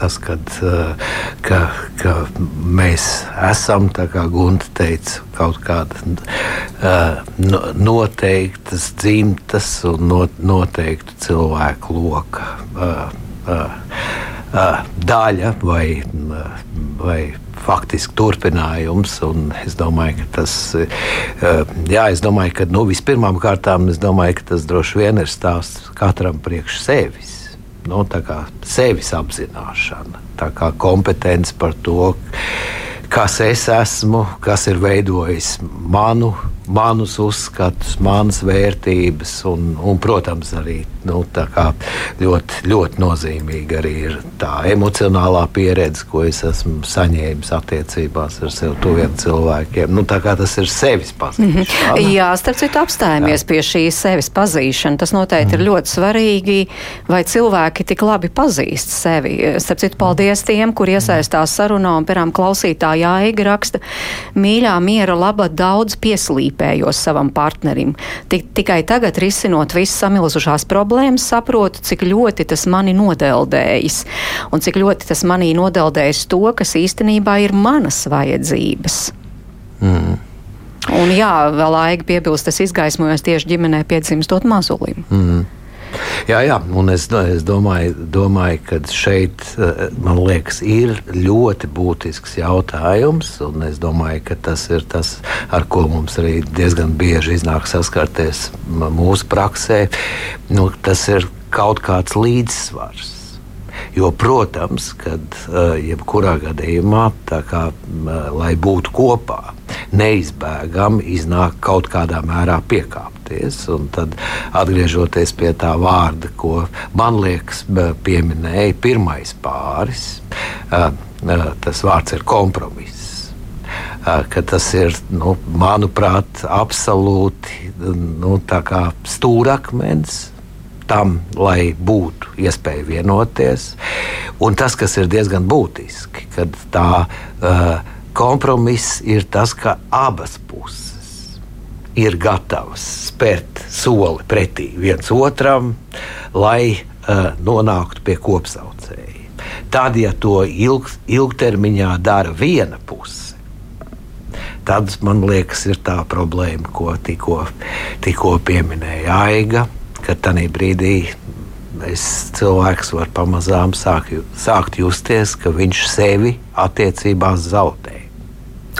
tas, kad, eh, ka, ka mēs esam, kā Gunte teica, kaut kāda uh, noteiktas dzimtas un not, noteiktu cilvēku loka uh, daļa vai, vai faktiski turpinājums. Es domāju, ka tas, jā, es domāju, ka nu, vispirmām kārtām tas droši vien ir stāsts katram priekš sevis nu, sevis apzināšana, kompetence par to, kas es esmu, kas ir veidojis manu manus uzskatus, manas vērtības, un, un protams, arī nu, ļoti, ļoti nozīmīga arī ir tā emocionālā pieredze, ko es esmu saņēmis attiecībās ar sev tuviem cilvēkiem. Nu, tas ir sevis pazīšana. Mm -hmm. Jā, starp citu, apstājamies Jā. pie šīs sevis pazīšanas. Tas noteikti mm. ir ļoti svarīgi, vai cilvēki tik labi pazīst sevi. Starp citu, paldies tiem, kur iesaistās sarunā un, piemēram, klausītāja Aiga raksta, mīļā miera laba daudz pieslīp parūpējos savam partnerim. Tik, tikai tagad, risinot visas samilzušās problēmas, saprotu, cik ļoti tas mani nodeldējis un cik ļoti tas manī nodeldējis to, kas īstenībā ir manas vajadzības. Mm. Un jā, vēl laika piebilst, tas izgaismojas tieši ģimenē piedzimstot mazulim. Mm. Jā, jā, un es, es domāju, domāju, ka šeit eh, liekas, ir ļoti būtisks jautājums. Es domāju, ka tas ir tas, ar ko mums arī diezgan bieži iznāk saskarties mūsu praksē. Nu, tas ir kaut kāds līdzsvars. Jo, protams, kad uh, jebkurā gadījumā, kā, uh, lai būtu kopā, neizbēgami iznāk kaut kādā mērā piekāpties. Tad, atgriežoties pie tā vārda, ko man liekas, pieminēja pirmais pāris, tas vārds ir kompromiss. Uh, tas ir, nu, manuprāt, absolūti nu, stūrakmens tam, lai būtu iespēja vienoties. Un tas, kas ir diezgan būtiski, kad tā uh, kompromiss ir tas, ka abas puses ir gatavas spērt soli pretī viens otram, lai uh, nonāktu pie kopsaucēja. Tad, ja to ilg, ilgtermiņā dara viena puse, tad man liekas, ir tā problēma, ko tikko, pieminēja Aiga ka tajā brīdī es, cilvēks var pamazām sāk, sākt justies, ka viņš sevi attiecībās zaudē.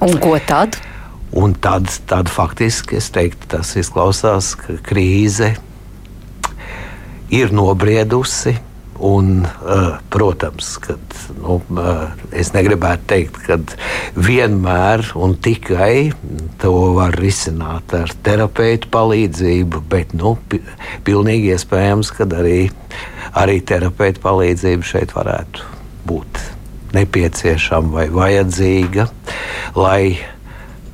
Un ko tad? Un tad, tad faktiski es teiktu, tas izklausās, ka krīze ir nobriedusi Un, protams, ka nu, es negribētu teikt, ka vienmēr un tikai to var risināt ar terapeitu palīdzību, bet nu, pilnīgi iespējams, ka arī, arī terapeitu palīdzība šeit varētu būt nepieciešama vai vajadzīga, lai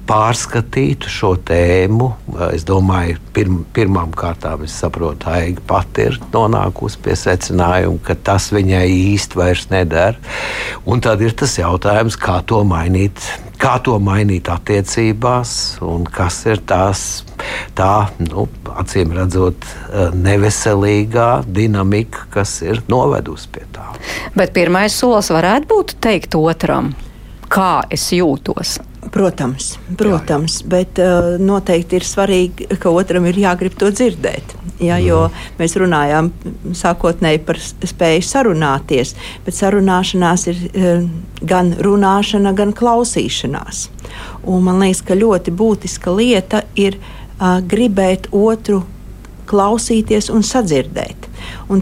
pārskatītu šo tēmu. Es domāju, pirm, pirmām kārtām es saprotu, Aiga pati ir nonākusi pie secinājuma, ka tas viņai īsti vairs neder. Un tad ir tas jautājums, kā to mainīt, kā to mainīt attiecībās, un kas ir tās, tā, nu, acīm redzot, neveselīgā dinamika, kas ir novedusi pie tā. Bet pirmais solis varētu būt teikt otram, kā es jūtos. Protams, protams jā, bet uh, noteikti ir svarīgi, ka otram ir jāgrib to dzirdēt. Ja, jo mm. mēs runājām sākotnēji par spēju sarunāties, bet sarunāšanās ir uh, gan runāšana, gan klausīšanās. Un man liekas, ka ļoti būtiska lieta ir uh, gribēt otru klausīties un sadzirdēt.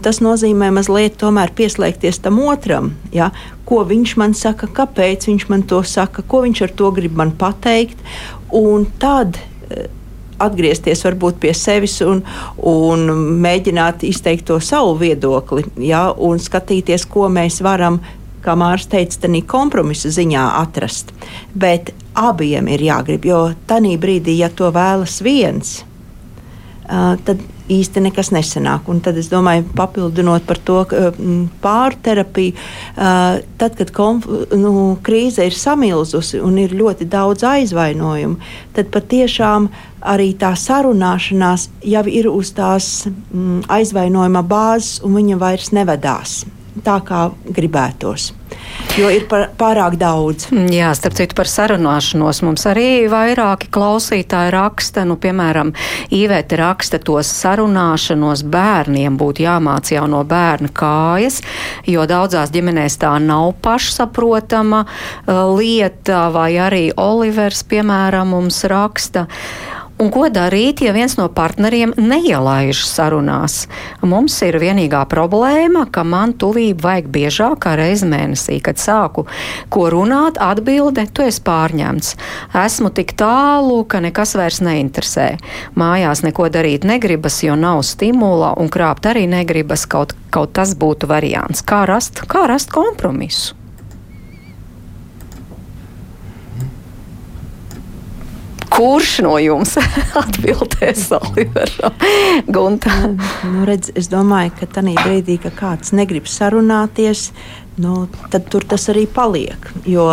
Tas nozīmē mazliet pieslēgties tam otram, ja, ko viņš man saka, kāpēc viņš man to saka, ko viņš ar to grib man pateikt. Un tad eh, atgriezties varbūt pie sevis un, un mēģināt izteikt to savu viedokli, ja, un skatīties, ko mēs varam. Kā Mārcis teica, tā kompromisa ziņā atrast. Bet abiem ir jāgrib, jo tajā brīdī, ja to vēlas viens, uh, tad īsti nekas nesanāk. Un tad es domāju, papildinot par to mm, pārterapiju, tad, kad konf, nu, krīze ir samilzusi un ir ļoti daudz aizvainojumu, tad patiešām arī tā sarunāšanās jau ir uz tās mm, aizvainojuma bāzes, un viņa vairs nevedās tā, kā gribētos. Jo ir par, pārāk daudz. Jā, starp citu, par sarunāšanos mums arī vairāki klausītāji raksta. Nu, piemēram, Īvēte raksta tos sarunāšanos bērniem būtu jāmāc jau no bērna kājas, jo daudzās ģimenēs tā nav pašsaprotama uh, lieta, vai arī Olivers, piemēram, mums raksta. Un ko darīt, ja viens no partneriem neielaiž sarunās? Mums ir vienīgā problēma, ka man tuvību vajag biežāk kā reizi mēnesī, kad sāku ko runāt, atbilde, tu esi pārņemts. Esmu tik tālu, ka nekas vairs neinteresē. Mājās neko darīt negribas, jo nav stimula, un krāpt arī negribas, kaut, kaut tas būtu variants. Kā rast, kā rast kompromisu? Kurš no jums atbildēs Oliveram? Gunta. Nu, redz, es domāju, ka tajā brīdī, kad kāds negrib sarunāties, nu, tad tur tas arī paliek. Jo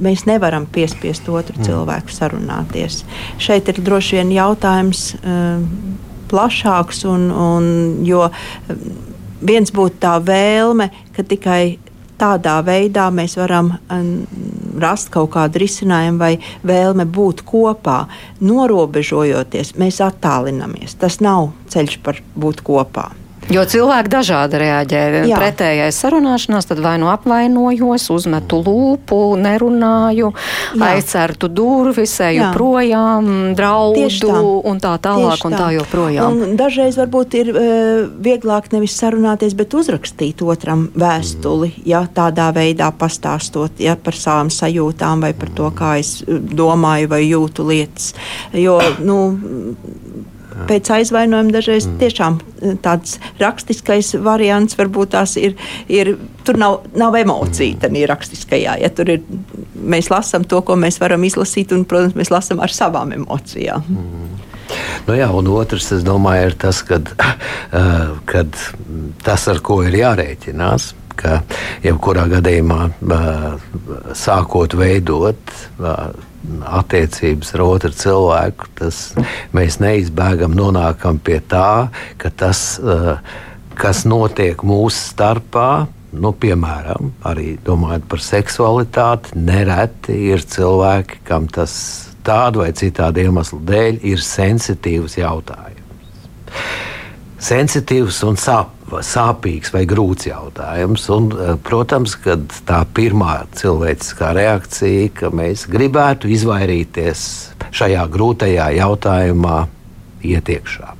mēs nevaram piespiest otru mm. cilvēku sarunāties. Šeit ir droši vien jautājums uh, plašāks, un, un, jo viens būtu tā vēlme, ka tikai tādā veidā mēs varam rast kaut kādu risinājumu vai vēlme būt kopā. Norobežojoties, mēs attālinamies. Tas nav ceļš par būt kopā. Jo cilvēki dažādi reaģē. Jā. Pretējais sarunāšanās, tad vai nu apvainojos, uzmetu lūpu, nerunāju, Jā. aizcertu durvis, eju Jā. projām, draudu tā. un tā tālāk Tieši un tā, tā joprojām. Un dažreiz varbūt ir uh, vieglāk nevis sarunāties, bet uzrakstīt otram vēstuli, mm. ja tādā veidā pastāstot ja, par savām sajūtām vai par to, kā es e, domāju vai jūtu lietas. Jo, nu, pēc aizvainojuma dažreiz mm. tiešām eh, tāds rakstiskais variants varbūt tās ir. ir tur nav, nav emocija mm. tajā rakstiskajā. Ja tur ir, mēs lasām to, ko mēs varam izlasīt, un, protams, mēs lasām ar savām emocijām. Mm. Nu jā, un otrs, es domāju, ir tas, kad, uh, kad tas, ar ko ir jārēķinās, ka jebkurā gadījumā uh, sākot veidot uh, attiecības ar otru cilvēku, tas mēs neizbēgam nonākam pie tā, ka tas, eh, kas notiek mūsu starpā, nu, piemēram, arī domājot par seksualitāti, nereti ir cilvēki, kam tas tādu vai citādu iemeslu dēļ ir sensitīvs jautājums. Sensitīvs un sāpīgs sāpīgs vai grūts jautājums. Un, eh, protams, ka tā pirmā cilvēciskā reakcija, ka mēs gribētu izvairīties šajā grūtajā jautājumā ietiekšā.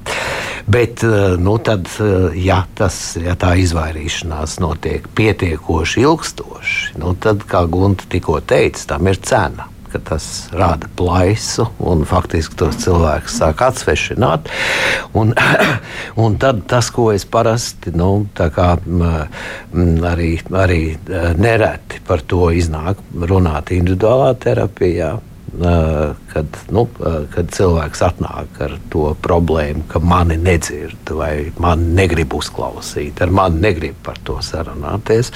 Bet eh, nu, tad, eh, ja, tas, ja tā izvairīšanās notiek pietiekoši ilgstoši, nu, tad, kā Gunte tikko teica, tam ir cena ka tas rada plaisu un faktiski tos cilvēkus sāk atsvešināt. Un, un tad tas, ko es parasti nu, kā, arī, arī eh, nereti par to iznāk runāt individuālā terapijā kad, nu, kad cilvēks atnāk ar to problēmu, ka mani nedzird vai mani negrib uzklausīt, ar mani negrib par to sarunāties.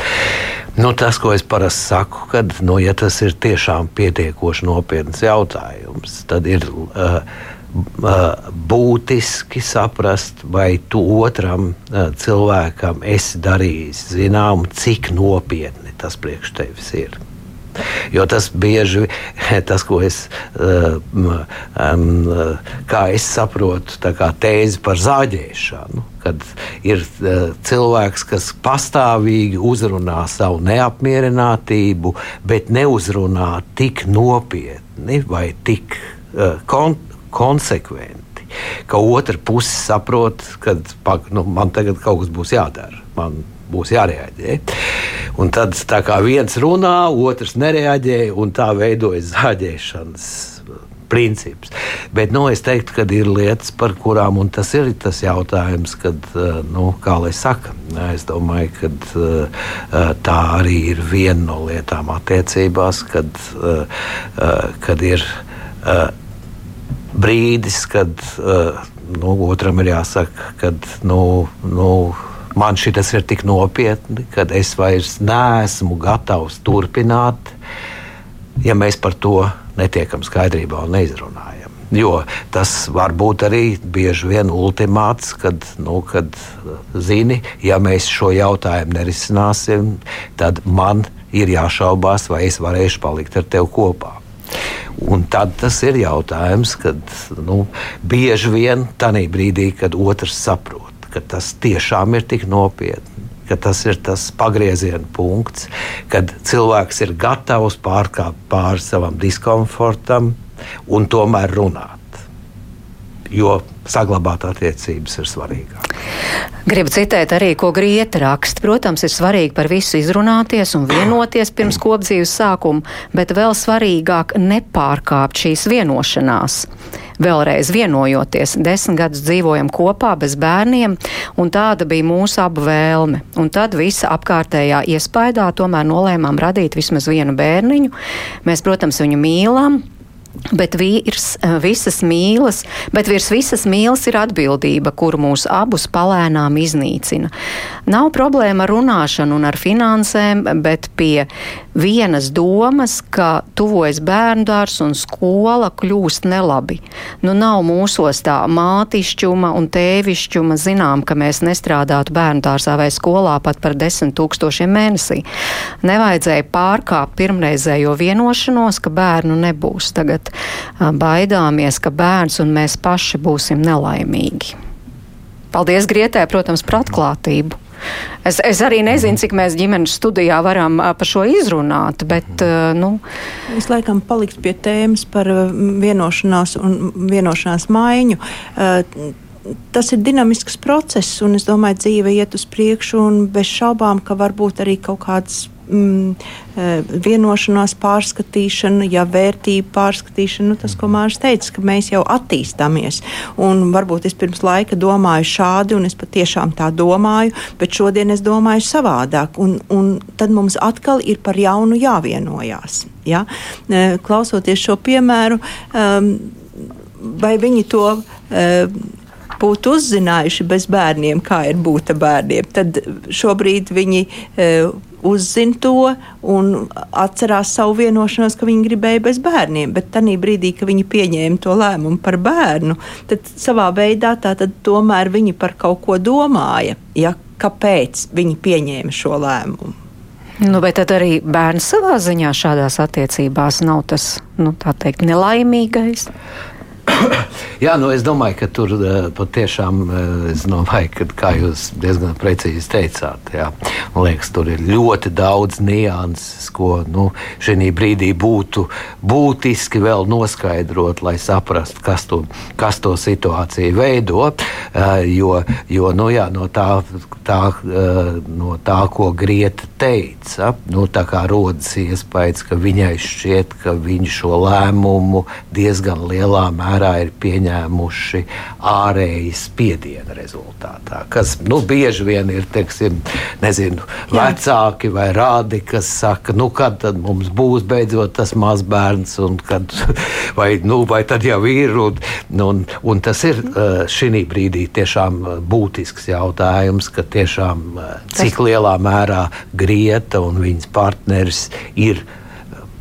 Nu, tas, ko es parasti saku, kad nu, ja tas ir tiešām pietiekoši nopietns jautājums, tad ir. Uh, būtiski saprast, vai tu otram cilvēkam esi darījis zinām, cik nopietni tas priekš tevis ir. Jo tas bieži tas, ko es, um, kā es saprotu, kā tēzi par zāģēšanu. Kad ir uh, cilvēks, kas pastāvīgi uzrunā savu neapmierinātību, bet neuzrunā tik nopietni vai tik kon konsekventi, ka otra puse saprot, ka nu, man tagad kaut kas būs jādara. Man būs jārēģē. Un tad tā kā viens runā, otrs nereaģē, un tā veidojas zāģēšanas princips. Bet nu, es teiktu, ka ir lietas, par kurām, tas ir tas jautājums, kad, eh, nu, kā lai saka, es domāju, ka eh, tā arī ir viena no lietām attiecībās, kad, kad ir brīdis, kad nu, otram ir jāsaka, ka nu, nu, man šis ir tik nopietni, ka es vairs neesmu gatavs turpināt, ja mēs par to netiekam skaidrībā un neizrunājam. Jo tas var būt arī bieži vien ultimāts, kad, nu, kad zini, ja mēs šo jautājumu nerisināsim, tad man ir jāšaubās, vai es varēšu palikt ar tevi kopā. Un tad tas ir jautājums, kad nu, bieži vien tajā brīdī, kad otrs saprot ka tas tiešām ir tik nopietni. Tas ir tas pagrieziena punkts, kad cilvēks ir gatavs pārkāpt pāri savam diskomfortam un tomēr runāt. Jo saglabāt attiecības ir svarīgāk. Gribu citēt arī, ko Grieta raksta. Protams, ir svarīgi par visu izrunāties un vienoties pirms kopdzīves sākuma, bet vēl svarīgāk nepārkāpt šīs vienošanās. Vēlreiz vienojoties, desmit gadus dzīvojam kopā bez bērniem, un tāda bija mūsu abu vēlme. Un tad visa apkārtējā iespaidā tomēr nolēmām radīt vismaz vienu bērniņu. Mēs, protams, viņu mīlam, Bet virs visas mīlas, bet virs visas mīlas ir atbildība, kuru mūs abus palēnām iznīcina. Nav problēma ar runāšanu un ar finansēm, bet pie vienas domas, ka tuvojas bērndārs un skola kļūst nelabi. Nu, nav mūsos tā mātišķuma un tēvišķuma. Zinām, ka mēs nestrādātu bērndārzā vai skolā pat par desmit tūkstošiem mēnesī. Nevajadzēja pārkāpt pirmreizējo vienošanos, ka bērnu nebūs. Tagad baidāmies, ka bērns un mēs paši būsim nelaimīgi. Paldies Grietē, protams, par atklātību. Es, es arī nezinu, cik mēs ģimenes studijā varam par šo izrunāt, bet. Nu. Es laikam palikšu pie tēmas par vienošanās un vienošanās maiņu. Tas ir dinamisks process, un es domāju, dzīve iet uz priekšu, un bez šaubām, ka varbūt arī kaut kāds mm, eh, vienošanās pārskatīšana, ja vērtību pārskatīšana, nu, tas, ko Mārcis teica, ka mēs jau attīstāmies. Un varbūt es pirms laika domāju šādi, un es patiešām tā domāju, bet šodien es domāju savādāk. Un, un tad mums atkal ir par jaunu jāvienojās. Ja? Eh, klausoties šo piemēru, um, vai viņi to. Uh, būtu uzzinājuši bez bērniem, kā ir būt ar bērniem, tad šobrīd viņi e, uzzina to un atcerās savu vienošanos, ka viņi gribēja bez bērniem. Bet tajā brīdī, kad viņi pieņēma to lēmumu par bērnu, tad savā veidā tā tad tomēr viņi par kaut ko domāja. Ja, kāpēc viņi pieņēma šo lēmumu? Nu, bet arī bērns savā ziņā šādās attiecībās nav tas, nu, teikt, nelaimīgais. Jā, nu es domāju, ka tur uh, patiešām, es domāju, ka, kā jūs diezgan precīzi teicāt, jā, man liekas, tur ir ļoti daudz nianses, ko nu, šī brīdī būtu būtiski vēl noskaidrot, lai saprastu, kas to, kas to situāciju veido. Uh, jo, jo nu, jā, no, tā, tā, no tā, ko Grieta teica, nu, rodas iespējas, ka viņai šķiet, ka viņš šo lēmumu diezgan lielā mērā mērā ir pieņēmuši ārēji spiediena rezultātā. Kas nu, bieži vien ir teiksim, nezinu, vecāki vai rādi, kas saka, nu, kad mums būs beidzot tas mazbērns, un kad, vai, nu, vai tad jau ir. Un, un, un tas ir uh, šī brīdī tiešām uh, būtisks jautājums, ka tiešām uh, cik lielā mērā Grieta un viņas partneris ir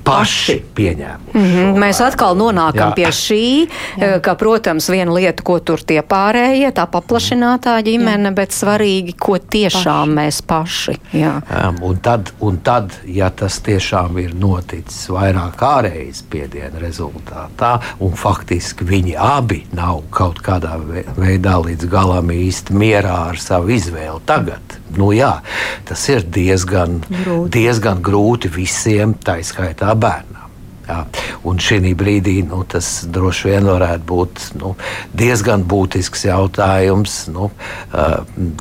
paši pieņēmuši. Mm -hmm. Mēs atkal nonākam Jā. pie šī, Jā. ka, protams, viena lieta, ko tur tie pārējie, tā paplašinātā ģimene, Jā. bet svarīgi, ko tiešām paši. mēs paši. Jā. Jā, un, tad, un tad, ja tas tiešām ir noticis vairāk ārējas spiediena rezultātā, un faktiski viņi abi nav kaut kādā veidā līdz galam īsti mierā ar savu izvēli tagad, nu jā, tas ir diezgan grūti, diezgan grūti visiem, tā izskaitā bērnam. Jā. Un šī brīdī nu, tas droši vien varētu būt nu, diezgan būtisks jautājums, nu, uh,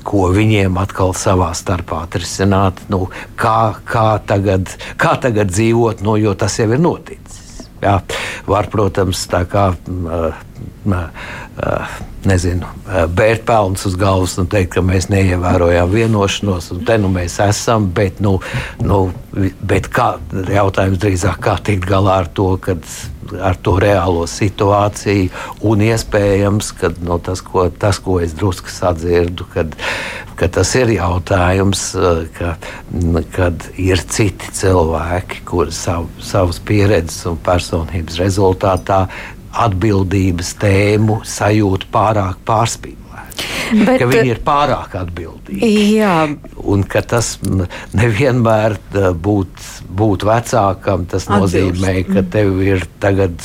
ko viņiem atkal savā starpā atrisināt. Nu, kā, kā, tagad, kā tagad dzīvot, nu, jo tas jau ir noticis. Jā. Var, protams, tā kā. Uh, nezinu, bērt pelnus uz galvas un teikt, ka mēs neievērojām vienošanos, un te nu mēs esam. Bet, nu, nu, bet kā, jautājums drīzāk, kā tikt galā ar to, kad, ar to reālo situāciju, un iespējams, ka nu, tas, ko, tas, ko es drusku sadzirdu, kad, ka tas ir jautājums, ka, kad ir citi cilvēki, kuri sav, savas pieredzes un personības rezultātā atbildības tēmu sajūta pārāk pārspīlēta. Bet, ka viņi ir pārāk atbildīgi. Jā. Un ka tas nevienmēr būt, būt vecākam, tas Atbilst. nozīmē, ka tev ir tagad.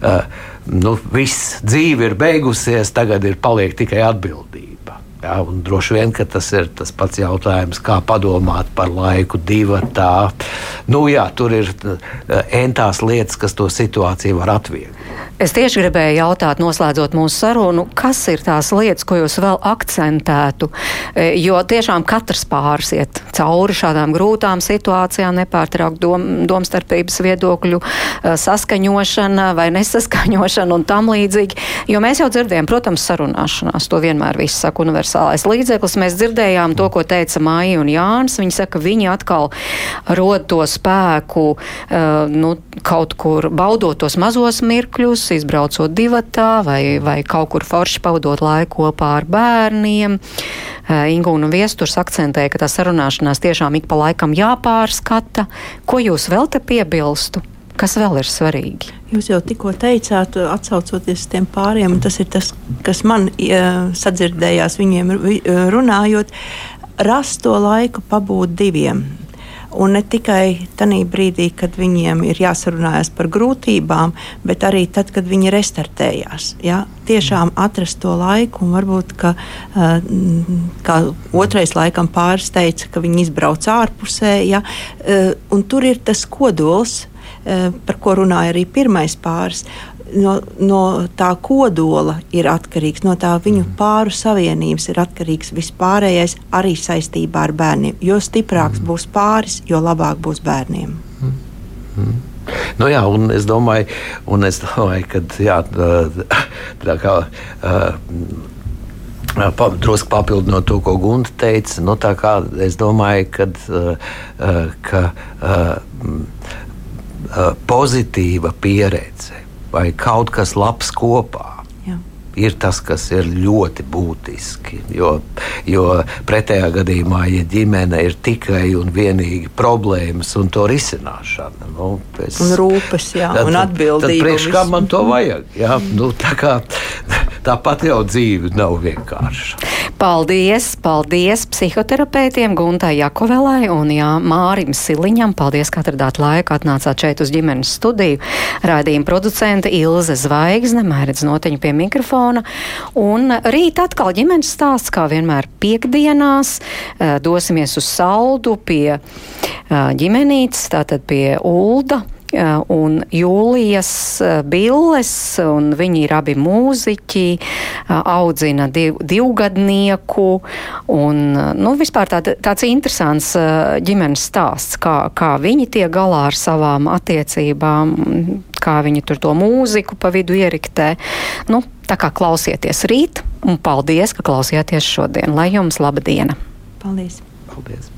Uh, nu, viss dzīve ir beigusies, tagad ir paliek tikai atbildība. Jā, droši vien tas ir tas pats jautājums, kā padomāt par laiku, divu tā. Nu, jā, tur ir entās lietas, kas to situāciju var atvieglot. Es tieši gribēju jautāt, noslēdzot mūsu sarunu, kas ir tās lietas, ko jūs vēl akcentētu? E, jo tiešām katrs pāris iet cauri šādām grūtām situācijām, nepārtraukt dom, domstarpības viedokļu e, saskaņošana vai nesaskaņošana un tam līdzīgi. Jo mēs jau dzirdējam, protams, sarunāšanās, to vienmēr viss saka universitāte universālais līdzeklis. Mēs dzirdējām to, ko teica Māja un Jānis. Viņi saka, ka viņi atkal rod to spēku uh, nu, kaut kur baudot tos mazos mirkļus, izbraucot divatā vai, vai kaut kur forši pavadot laiku kopā ar bērniem. Uh, Ingūna Viesturs akcentēja, ka tā sarunāšanās tiešām ik pa laikam jāpārskata. Ko jūs vēl te piebilstu? Kas vēl ir svarīgi? Jūs jau tikko teicāt, atsaucoties uz tiem pāriem, tas ir tas, kas man uh, sadzirdējās viņiem runājot, rast to laiku pabūt diviem. Un ne tikai tajā brīdī, kad viņiem ir jāsarunājas par grūtībām, bet arī tad, kad viņi restartējās. Ja? Tiešām atrast to laiku, un varbūt ka, kā otrais laikam pāris teica, ka viņi izbrauc ārpusē. Ja? Un tur ir tas kodols, Eh, par ko runāja arī pirmais pāris. No, no tā kodola ir atkarīgs, no tā viņu mm. pāru savienības ir atkarīgs vispārējais arī saistībā ar bērniem. Jo stiprāks mm. būs pāris, jo labāk būs bērniem. Mm. Mm. Nu jā, un es domāju, un es domāju ka jā, tā kā. Uh, pa, drusku papildinot to, ko Gunte teica, nu, es domāju, kad, uh, ka uh, pozitīva pieredze vai kaut kas labs kopā. Jā. Ir tas, kas ir ļoti būtiski. Jo, jo pretējā gadījumā, ja ģimene ir tikai un vienīgi problēmas un to risināšana, nu, pēc, un rūpes, jā, tad, un atbildība. Tad priekš kā man to vajag? Jā, nu, tā kā, tāpat jau dzīve nav vienkārša. Paldies, paldies psihoterapeitiem Guntai Jakovelai un jā, Mārim Siliņam. Paldies, ka atradāt laiku, atnācāt šeit uz ģimenes studiju. Raidījuma producente Ilze Zvaigzne, mērķis noteņu pie mikrofona. Un rīt atkal ģimenes stāsts, kā vienmēr piekdienās. Eh, dosimies uz saldu pie eh, ģimenītes, tātad pie Ulda un Jūlijas eh, Billes, un viņi ir abi mūziķi, eh, audzina div, divgadnieku, un, eh, nu, vispār tā, tāds interesants ģimenes stāsts, kā, kā viņi tiek galā ar savām attiecībām, kā viņi tur to mūziku pa vidu ieriktē. Nu, tā kā klausieties rīt, un paldies, ka klausījāties šodien. Lai jums laba diena! Paldies! Paldies!